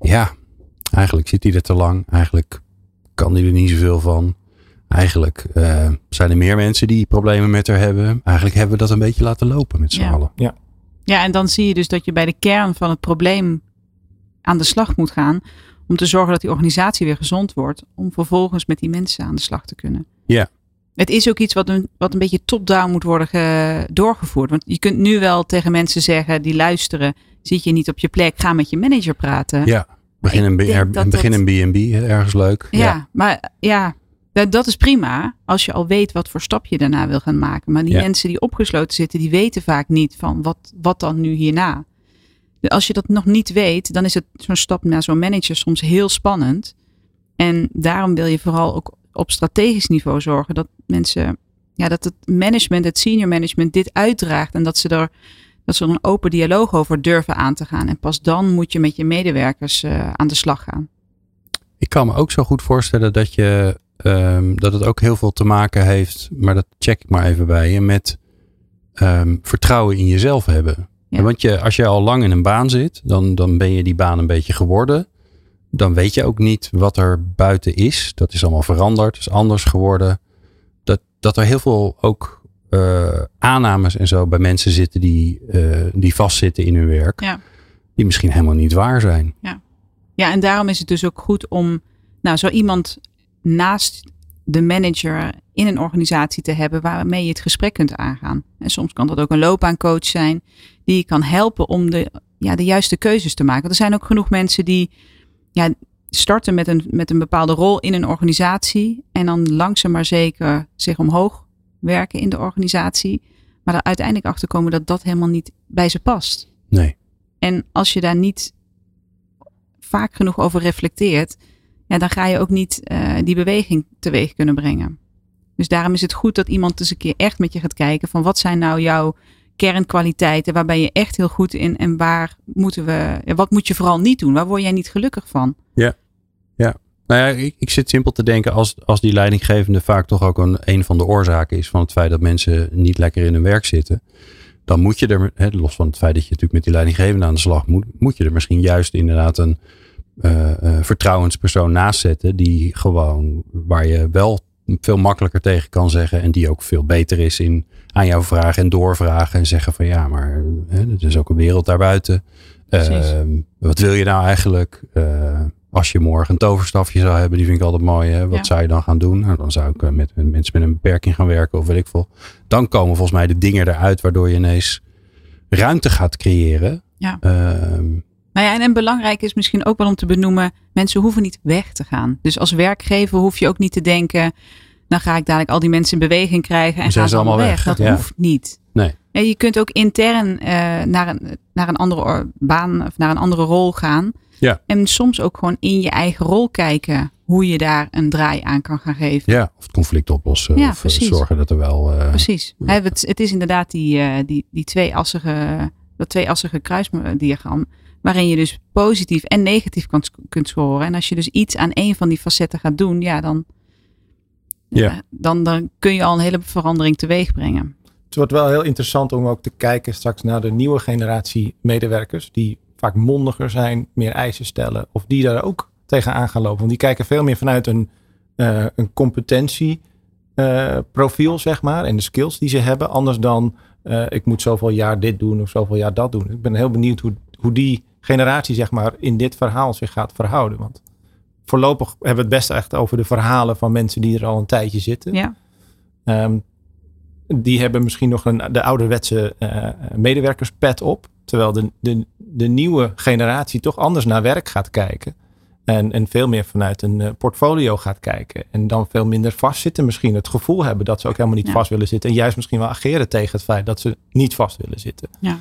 Ja, eigenlijk zit hij er te lang. Eigenlijk kan hij er niet zoveel van. Eigenlijk eh, zijn er meer mensen die problemen met haar hebben. Eigenlijk hebben we dat een beetje laten lopen met z'n Ja. allen. Ja, en dan zie je dus dat je bij de kern van het probleem aan de slag moet gaan. Om te zorgen dat die organisatie weer gezond wordt. Om vervolgens met die mensen aan de slag te kunnen. Ja. Het is ook iets wat een, wat een beetje top-down moet worden ge- doorgevoerd. Want je kunt nu wel tegen mensen zeggen die luisteren. Zit je niet op je plek, ga met je manager praten. Ja, begin een, begin dat- een B&B, ergens leuk. Ja, maar ja, dat, dat is prima. Als je al weet wat voor stap je daarna wil gaan maken. Maar die Ja. mensen die opgesloten zitten, die weten vaak niet van wat, wat dan nu hierna. Dus Als je dat nog niet weet, dan is het zo'n stap naar zo'n manager soms heel spannend. En daarom wil je vooral ook op strategisch niveau zorgen dat mensen, ja, dat het management, het senior management dit uitdraagt. En dat ze er, dat ze er een open dialoog over durven aan te gaan. En pas dan moet je met je medewerkers eh, aan de slag gaan. Ik kan me ook zo goed voorstellen dat, je, ehm, dat het ook heel veel te maken heeft, maar dat check ik maar even bij je, met ehm, vertrouwen in jezelf hebben. Ja. Want je, als je al lang in een baan zit, dan, dan ben je die baan een beetje geworden. Dan weet je ook niet wat er buiten is. Dat is allemaal veranderd, is anders geworden. Dat, dat er heel veel ook eh, aannames en zo bij mensen zitten die, eh, die vastzitten in hun werk. Ja. Die misschien helemaal niet waar zijn. Ja, en daarom is het dus ook goed om nou, zo iemand naast de manager in een organisatie te hebben waarmee je het gesprek kunt aangaan. En soms kan dat ook een loopbaancoach zijn die je kan helpen om de, ja, de juiste keuzes te maken. Er zijn ook genoeg mensen die ja, starten met een, met een bepaalde rol in een organisatie en dan langzaam maar zeker zich omhoog werken in de organisatie. Maar er uiteindelijk achter komen dat dat helemaal niet bij ze past. Nee. En als je daar niet vaak genoeg over reflecteert, ja, dan ga je ook niet uh, die beweging teweeg kunnen brengen. Dus daarom is het goed dat iemand eens een keer echt met je gaat kijken van wat zijn nou jouw kernkwaliteiten, waar ben je echt heel goed in en waar moeten we, wat moet je vooral niet doen? Waar word jij niet gelukkig van? Ja, ja. Nou ja, ik, ik zit simpel te denken als, als die leidinggevende vaak toch ook een, een van de oorzaken is van het feit dat mensen niet lekker in hun werk zitten. Dan moet je er, los van het feit dat je natuurlijk met die leidinggevende aan de slag moet, moet je er misschien juist inderdaad een uh, uh, vertrouwenspersoon naast zetten. Die gewoon, waar je wel veel makkelijker tegen kan zeggen. En die ook veel beter is in aan jou vragen en doorvragen. En zeggen van ja, maar hè, er is ook een wereld daarbuiten. Uh, wat wil je nou eigenlijk? Uh, als je morgen een toverstafje zou hebben, die vind ik altijd mooi. Hè? Wat ja. zou je dan gaan doen? Nou, dan zou ik met, met, mensen met een beperking gaan werken of weet ik veel. Dan komen volgens mij de dingen eruit waardoor je ineens ruimte gaat creëren. Ja. Uh, nou ja, en, en belangrijk is misschien ook wel om te benoemen, mensen hoeven niet weg te gaan. Dus als werkgever hoef je ook niet te denken, dan ga ik dadelijk al die mensen in beweging krijgen en gaan ze allemaal weg. weg. Dat ja. hoeft niet. Nee. Ja, je kunt ook intern uh, naar, een, naar een andere baan of naar een andere rol gaan. Ja. En soms ook gewoon in je eigen rol kijken hoe je daar een draai aan kan gaan geven. Ja, of het conflict oplossen. Ja, of precies. zorgen dat er wel. Uh, precies. Ja. Het, het is inderdaad die, uh, die, die tweeassige, dat tweeassige kruisdiagram waarin je dus positief en negatief kan, kunt scoren. En als je dus iets aan een van die facetten gaat doen, ja, dan, ja. dan, dan kun je al een hele verandering teweeg brengen. Het wordt wel heel interessant om ook te kijken straks naar de nieuwe generatie medewerkers, die vaak mondiger zijn, meer eisen stellen, of die daar ook tegenaan gaan lopen. Want die kijken veel meer vanuit een, uh, een competentieprofiel, uh, zeg maar, en de skills die ze hebben, anders dan uh, ik moet zoveel jaar dit doen of zoveel jaar dat doen. Ik ben heel benieuwd hoe, hoe die generatie zeg maar in dit verhaal zich gaat verhouden. Want voorlopig hebben we het best echt over de verhalen van mensen die er al een tijdje zitten. Ja. Um, die hebben misschien nog een, de ouderwetse uh, medewerkerspet op. Terwijl de, de, de nieuwe generatie toch anders naar werk gaat kijken. En, en veel meer vanuit een uh, portfolio gaat kijken. En dan veel minder vastzitten. Misschien het gevoel hebben dat ze ook helemaal niet ja. vast willen zitten. En juist misschien wel ageren tegen het feit dat ze niet vast willen zitten. Ja.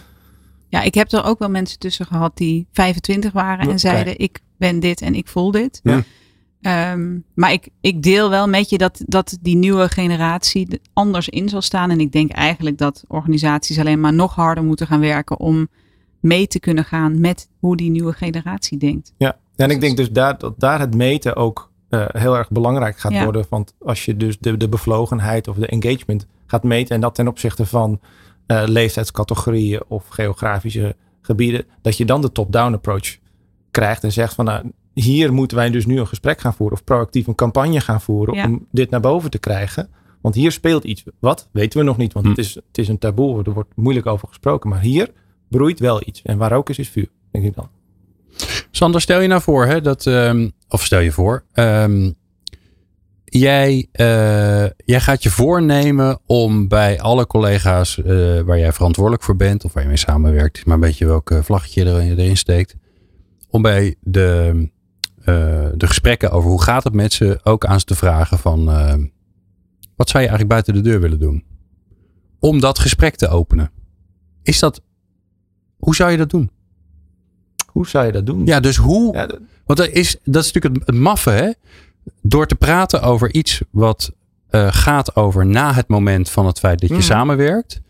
Ja, ik heb er ook wel mensen tussen gehad die 25 waren en okay. zeiden: Ik ben dit en ik voel dit. Ja. Um, maar ik, ik deel wel met je dat, dat die nieuwe generatie anders in zal staan. En ik denk eigenlijk dat organisaties alleen maar nog harder moeten gaan werken om mee te kunnen gaan met hoe die nieuwe generatie denkt. Ja, en ik denk dus daar, dat daar het meten ook uh, heel erg belangrijk gaat Ja. worden. Want als je dus de, de bevlogenheid of de engagement gaat meten en dat ten opzichte van uh, leeftijdscategorieën of geografische gebieden, dat je dan de top-down approach krijgt en zegt van nou, hier moeten wij dus nu een gesprek gaan voeren of proactief een campagne gaan voeren Ja. om dit naar boven te krijgen. Want hier speelt iets. Wat? Weten we nog niet, want Hm. het, is, het is een taboe. Er wordt moeilijk over gesproken. Maar hier broeit wel iets. En waar ook is, is vuur, denk ik dan. Sander, stel je nou voor, hè, dat, ehm, of stel je voor, ehm, jij, eh, jij gaat je voornemen om bij alle collega's eh, waar jij verantwoordelijk voor bent, of waar je mee samenwerkt, maar een beetje welk vlaggetje erin, erin steekt, om bij de, eh, de gesprekken over hoe gaat het met ze ook aan ze te vragen van, wat zou je eigenlijk buiten de deur willen doen? Om dat gesprek te openen. Is dat, hoe zou je dat doen? Hoe zou je dat doen? Ja, dus hoe, Ja, want dat is, dat is natuurlijk het, het maffe, hè? Door te praten over iets wat eh, gaat over na het moment van het feit dat je Mhm. samenwerkt,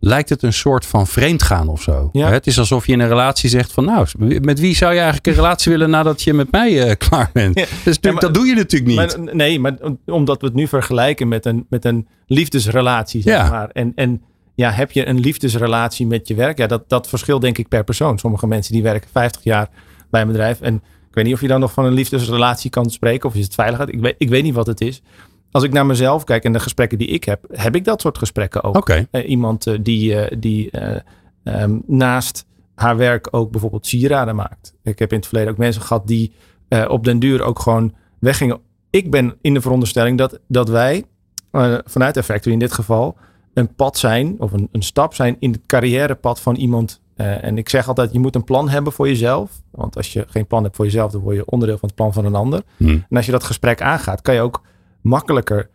lijkt het een soort van vreemdgaan of zo. Ja. Het is alsof je in een relatie zegt van, nou, met wie zou je eigenlijk een relatie willen nadat je met mij eh, *laughs* klaar bent? Ja. Dus natuurlijk, Ja, maar- dat doe je natuurlijk niet. Maar, nee, maar omdat we het nu vergelijken met een, met een liefdesrelatie, zeg maar. En, en ja, heb je een liefdesrelatie met je werk? Ja, dat, dat verschilt denk ik per persoon. Sommige mensen die werken 50 jaar bij een bedrijf. En weet niet of je dan nog van een liefdesrelatie kan spreken. Of is het veiligheid? Ik weet, ik weet niet wat het is. Als ik naar mezelf kijk en de gesprekken die ik heb, heb ik dat soort gesprekken ook. Eh, iemand eh, die, eh, die eh, ehm, naast haar werk ook bijvoorbeeld sieraden maakt. Ik heb in het verleden ook mensen gehad die op den duur ook gewoon weggingen. Ik ben in de veronderstelling dat, dat wij vanuit de factory in dit geval een pad zijn of een, een stap zijn in het carrièrepad van iemand. Eh, en ik zeg altijd, je moet een plan hebben voor jezelf. Want als je geen plan hebt voor jezelf, dan word je onderdeel van het plan van een ander. Hmm. En als je dat gesprek aangaat, kan je ook makkelijker,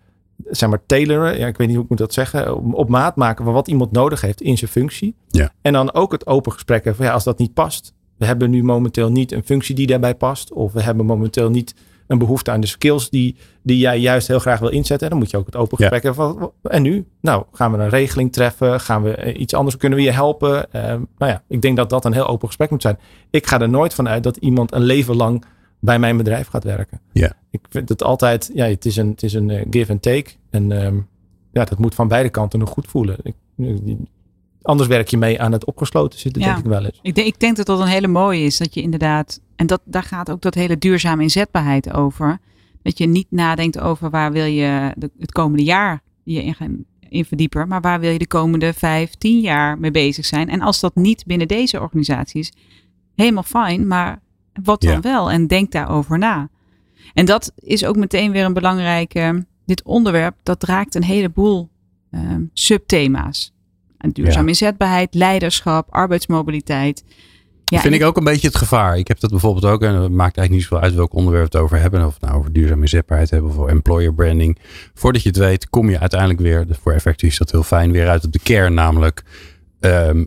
zeg maar, tailoren. Ja, ik weet niet hoe ik moet dat zeggen. Op, op maat maken van wat iemand nodig heeft in zijn functie. Ja. En dan ook het open gesprek hebben van ja, als dat niet past. We hebben nu momenteel niet een functie die daarbij past. Of we hebben momenteel niet een behoefte aan de skills die, die jij juist heel graag wil inzetten. Dan moet je ook het open Ja. gesprek hebben van en nu? Nou, gaan we een regeling treffen? Gaan we eh, iets anders? Kunnen we je helpen? Eh, nou ja, ik denk dat dat een heel open gesprek moet zijn. Ik ga er nooit van uit dat iemand een leven lang bij mijn bedrijf gaat werken. Ja. Ik vind het altijd, ja, het is een, het is een eh, give and take. En ehm, ja, dat moet van beide kanten nog goed voelen. Ik, anders werk je mee aan het opgesloten zitten, Ja. denk ik wel eens. Ik denk, ik denk dat dat een hele mooie is. Dat je inderdaad, en dat, daar gaat ook dat hele duurzame inzetbaarheid over. Dat je niet nadenkt over waar wil je de, het komende jaar je in gaan in verdiepen. Maar waar wil je de komende vijf, tien jaar mee bezig zijn. En als dat niet binnen deze organisatie is, helemaal fijn. Maar wat dan Ja. wel? En denk daarover na. En dat is ook meteen weer een belangrijke. Dit onderwerp, dat raakt een heleboel ehm, subthema's. En duurzame Ja. inzetbaarheid, leiderschap, arbeidsmobiliteit. Ja, vind ik ook een beetje het gevaar. Ik heb dat bijvoorbeeld ook, en het maakt eigenlijk niet zoveel uit welk onderwerp we het over hebben. Of het nou over duurzame inzetbaarheid hebben of voor employer branding. Voordat je het weet, kom je uiteindelijk weer, dus voor Effective is dat heel fijn, weer uit op de kern. Namelijk, ehm,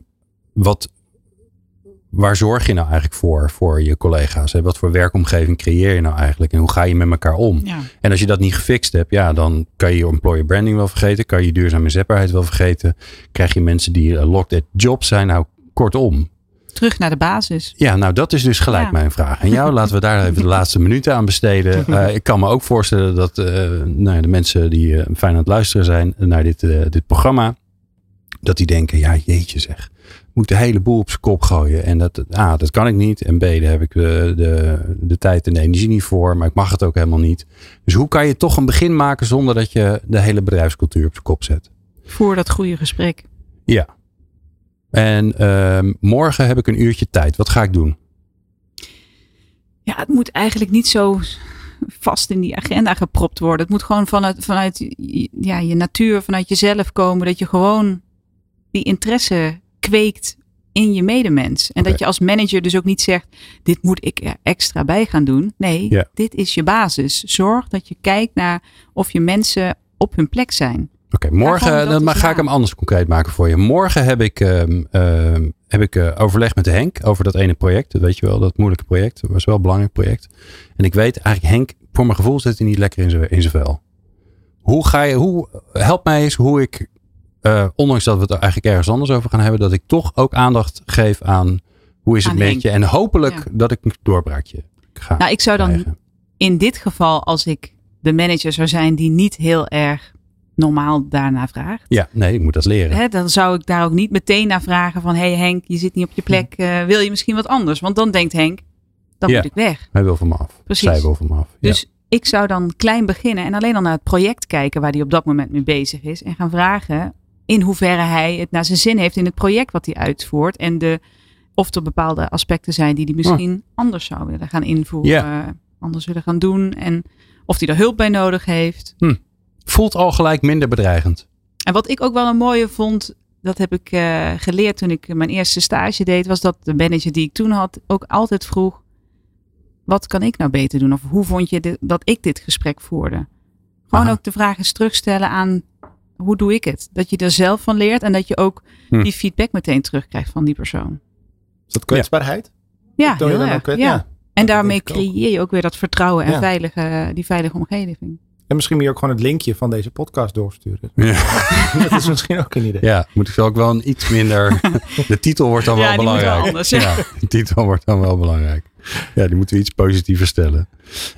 wat, waar zorg je nou eigenlijk voor, voor je collega's? Hè? Wat voor werkomgeving creëer je nou eigenlijk? En hoe ga je met elkaar om? Ja. En als je dat niet gefixt hebt, ja, dan kan je je employer branding wel vergeten. Kan je je duurzame inzetbaarheid wel vergeten. Krijg je mensen die uh, locked at jobs zijn. Nou, kortom, terug naar de basis. ja, nou dat is dus gelijk Ja. mijn vraag. En jou laten we daar even de laatste minuten aan besteden. *laughs* Eh, ik kan me ook voorstellen dat eh, nou ja, de mensen die eh, fijn aan het luisteren zijn naar dit, eh, dit programma. Dat die denken, ja jeetje zeg. Ik Moet de hele boel op zijn kop gooien. En dat, A, dat kan ik niet. En B, daar heb ik de, de, de tijd en de energie niet voor. Maar ik mag het ook helemaal niet. Dus hoe kan je toch een begin maken zonder dat je de hele bedrijfscultuur op zijn kop zet? Voor dat goede gesprek. Ja. En ehm, morgen heb ik een uurtje tijd. Wat ga ik doen? Ja, het moet eigenlijk niet zo vast in die agenda gepropt worden. Het moet gewoon vanuit, vanuit ja, je natuur, vanuit jezelf komen. Dat je gewoon die interesse kweekt in je medemens. En dat je als manager dus ook niet zegt, dit moet ik er extra bij gaan doen. Nee, dit is je basis. Zorg dat je kijkt naar of je mensen op hun plek zijn. Oké, morgen dan maar ga ik hem anders concreet maken voor je. Morgen heb ik, ehm, ehm, heb ik eh, overleg met Henk over dat ene project. Dat weet je wel, dat moeilijke project. Dat was wel een belangrijk project. En ik weet eigenlijk, Henk, voor mijn gevoel zit hij niet lekker in zijn, in zijn vel. Hoe ga je, hoe, help mij eens hoe ik, eh, ondanks dat we het er eigenlijk ergens anders over gaan hebben, dat ik toch ook aandacht geef aan hoe is het met je. En hopelijk Ja. dat ik een doorbraakje ga Nou, ik zou dan krijgen. in dit geval, als ik de manager zou zijn die niet heel erg normaal daarna vraagt. Ja, nee, ik moet dat leren. Hè, dan zou ik daar ook niet meteen naar vragen van... hey Henk, je zit niet op je plek. eh, wil je misschien wat anders? Want dan denkt Henk, dan Ja. moet ik weg. Hij wil van me af. Precies. Zij wil van me af. Ja. Dus ik zou dan klein beginnen en alleen al naar het project kijken... waar hij op dat moment mee bezig is. En gaan vragen in hoeverre hij het naar zijn zin heeft in het project wat hij uitvoert. En de, of er bepaalde aspecten zijn die hij misschien anders zou willen gaan invoeren. Anders willen gaan doen. En of hij er hulp bij nodig heeft. Voelt al gelijk minder bedreigend. En wat ik ook wel een mooie vond, dat heb ik eh, geleerd toen ik mijn eerste stage deed, was dat de manager die ik toen had ook altijd vroeg: wat kan ik nou beter doen? Of hoe vond je dit- dat ik dit gesprek voerde? Gewoon Aha. ook de vraag eens terugstellen aan hoe doe ik het? Dat je er zelf van leert en dat je ook Hm. die feedback meteen terugkrijgt van die persoon. Is dat kwetsbaarheid? Ja, heel erg. ja. ja. En dat daarmee creëer je ook weer dat vertrouwen en Ja. veilige, die veilige omgeving. En misschien moet je ook gewoon het linkje van deze podcast doorsturen. Ja. *laughs* dat is misschien ook een idee. Ja, moet ik ook wel een iets minder. *laughs* De titel wordt dan Ja, wel die moet wel belangrijk. anders, ja. de titel wordt dan wel belangrijk. Ja, die moeten we iets positiever stellen.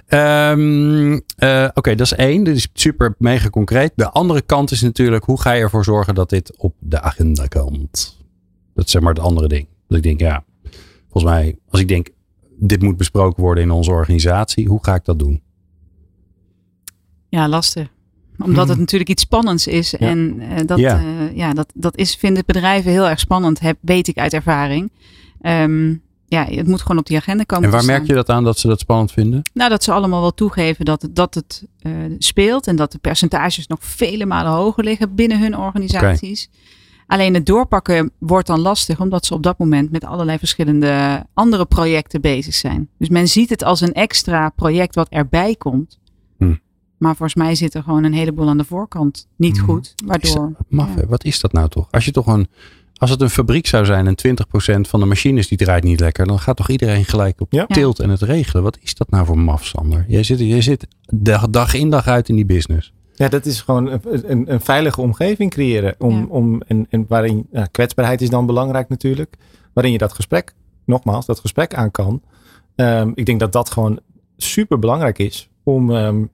Ehm, eh, Oké, dat is één. Dit is super mega concreet. De andere kant is natuurlijk, hoe ga je ervoor zorgen dat dit op de agenda komt? Dat is zeg maar het andere ding. Dat ik denk, ja, volgens mij, als ik denk, dit moet besproken worden in onze organisatie, hoe ga ik dat doen? Ja, lastig. Omdat het natuurlijk iets spannends is. En eh, dat, Ja. ja. ja, dat, dat is, vinden bedrijven heel erg spannend, heb, weet ik uit ervaring. Ehm, ja, het moet gewoon op die agenda komen. En waar merk je dat aan dat ze dat spannend vinden? Nou, dat ze allemaal wel toegeven dat, het- dat het eh, speelt en dat de percentages nog vele malen hoger liggen binnen hun organisaties. Alleen het doorpakken wordt dan lastig, omdat ze op dat moment met allerlei verschillende andere projecten bezig zijn. Dus men ziet het als een extra project wat erbij komt. Hm. Maar volgens mij zit er gewoon een heleboel aan de voorkant niet goed. Is dat- Waardoor. maf, ja. Wat is dat nou toch? Als je toch een. Als het een fabriek zou zijn en 20% van de machines die draait niet lekker, dan gaat toch iedereen gelijk op Ja. tilt en het regelen. Wat is dat nou voor maf, Sander? Jij zit, jij zit dag, dag in dag uit in die business. Ja, dat is gewoon een, een, een veilige omgeving creëren. Om, Ja. om, en, en waarin ja, kwetsbaarheid is dan belangrijk natuurlijk. Waarin je dat gesprek, nogmaals, dat gesprek aan kan. Ehm, ik denk dat dat gewoon super belangrijk is om, ehm,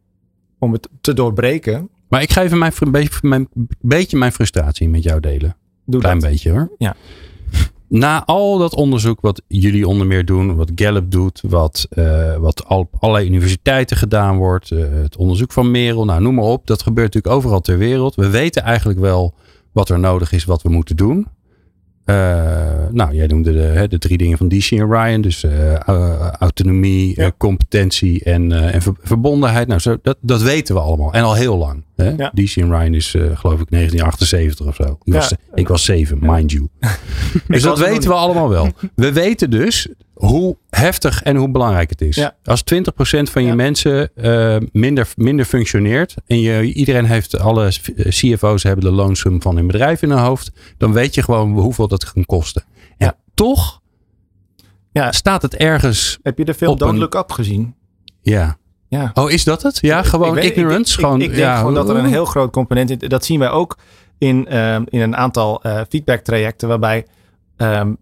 om het te doorbreken. Maar ik ga even mijn, mijn, beetje mijn frustratie met jou delen. Doe Klein dat. beetje hoor. Ja. Na al dat onderzoek wat jullie onder meer doen, wat Gallup doet, wat, eh, wat al, op allerlei universiteiten gedaan wordt, eh, het onderzoek van Merel, nou noem maar op. Dat gebeurt natuurlijk overal ter wereld. We weten eigenlijk wel wat er nodig is, wat we moeten doen. Eh, nou, jij noemde de, de drie dingen van DC en Ryan. Dus eh, au- autonomie, Ja. eh, competentie en, eh, en ver- verbondenheid. Nou, zo, dat, dat weten we allemaal. En al heel lang. Hè? Ja. DC en Ryan is eh, geloof ik 1978 of zo. Ik, was, ik was zeven, mind you. *laughs* dus dat weten we allemaal wel. We weten dus hoe heftig en hoe belangrijk het is. Ja. Als 20% van je Ja. mensen mensen minder, minder functioneert. En je, iedereen heeft, alle CFO's hebben de loonsum van hun bedrijf in hun hoofd. Dan weet je gewoon hoeveel dat kan kosten. En Ja. toch Ja. staat het ergens. Heb je de film Don't een- Look Up gezien? Ja. Ja. Oh, is dat het? Ja, gewoon Ik weet- ignorance. Ik, gewoon, ik, denk ja, gewoon dat er een heel groot component in Dat zien wij ook in, ehm, in een aantal eh feedback trajecten waarbij ehm,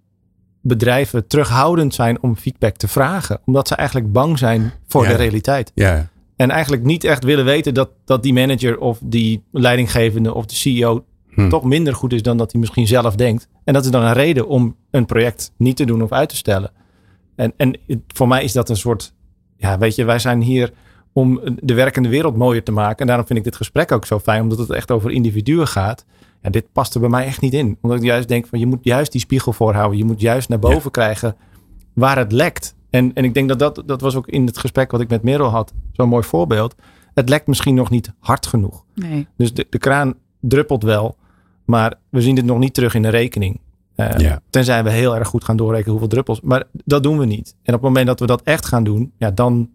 bedrijven terughoudend zijn om feedback te vragen. Omdat ze eigenlijk bang zijn voor Ja. de realiteit. Ja, En eigenlijk niet echt willen weten dat, dat die manager of die leidinggevende of de CEO Hm. toch minder goed is dan dat hij misschien zelf denkt. En dat is dan een reden om een project niet te doen of uit te stellen. En, en voor mij is dat een soort, ja weet je, wij zijn hier om de werkende wereld mooier te maken. En daarom vind ik dit gesprek ook zo fijn, omdat het echt over individuen gaat. Ja, dit past er bij mij echt niet in. Omdat ik juist denk van je moet juist die spiegel voorhouden. Je moet juist naar boven krijgen waar het lekt. En, en ik denk dat, dat dat was ook in het gesprek wat ik met Merel had. Zo'n mooi voorbeeld. Het lekt misschien nog niet hard genoeg. Nee. Dus de, de kraan druppelt wel. Maar we zien dit nog niet terug in de rekening. Eh, Ja. Tenzij we heel erg goed gaan doorrekenen hoeveel druppels. Maar dat doen we niet. En op het moment dat we dat echt gaan doen. Ja, dan.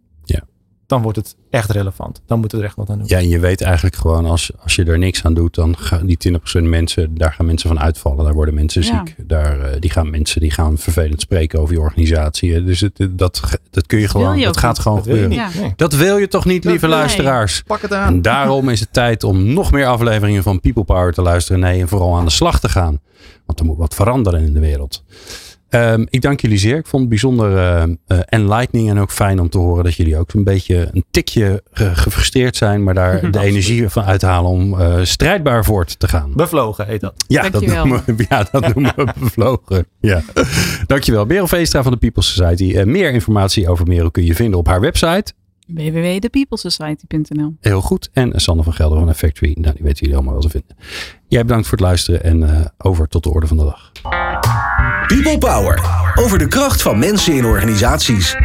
Dan wordt het echt relevant. Dan moeten we er echt wat aan doen. Ja, en je weet eigenlijk gewoon als, als je er niks aan doet, dan gaan die 20% mensen, daar gaan mensen van uitvallen. Daar worden mensen Ja. ziek. Daar, eh, die gaan mensen die gaan vervelend spreken over je organisatie. Dus het, dat, dat kun je wil gewoon, je dat gaat niet. gewoon Dat wil je gebeuren. Nee. Dat wil je toch niet, Dat lieve wil luisteraars? Pak het En aan. daarom is het tijd om nog meer afleveringen van People Power te luisteren. Nee, en vooral aan de slag te gaan. Want er moet wat veranderen in de wereld. Ehm, ik dank jullie zeer. Ik vond het bijzonder eh, eh, enlightening en ook fijn om te horen dat jullie ook een beetje een tikje ge- gefrustreerd zijn, maar daar *laughs* de Absoluut. energie van uithalen om eh, strijdbaar voort te gaan. Bevlogen heet dat. Ja, dat noemen we, *laughs* ja, dat noemen we *laughs* bevlogen. Ja. Dankjewel. Merel Veestra van de People Society. Eh, meer informatie over Merel kun je vinden op haar website. www.thepeoplesociety.nl Heel goed. En Sander van Gelder van Factory. Nou, die weten jullie allemaal wel te vinden. Jij bedankt voor het luisteren en eh, over tot de orde van de dag. People Power. Over de kracht van mensen in organisaties.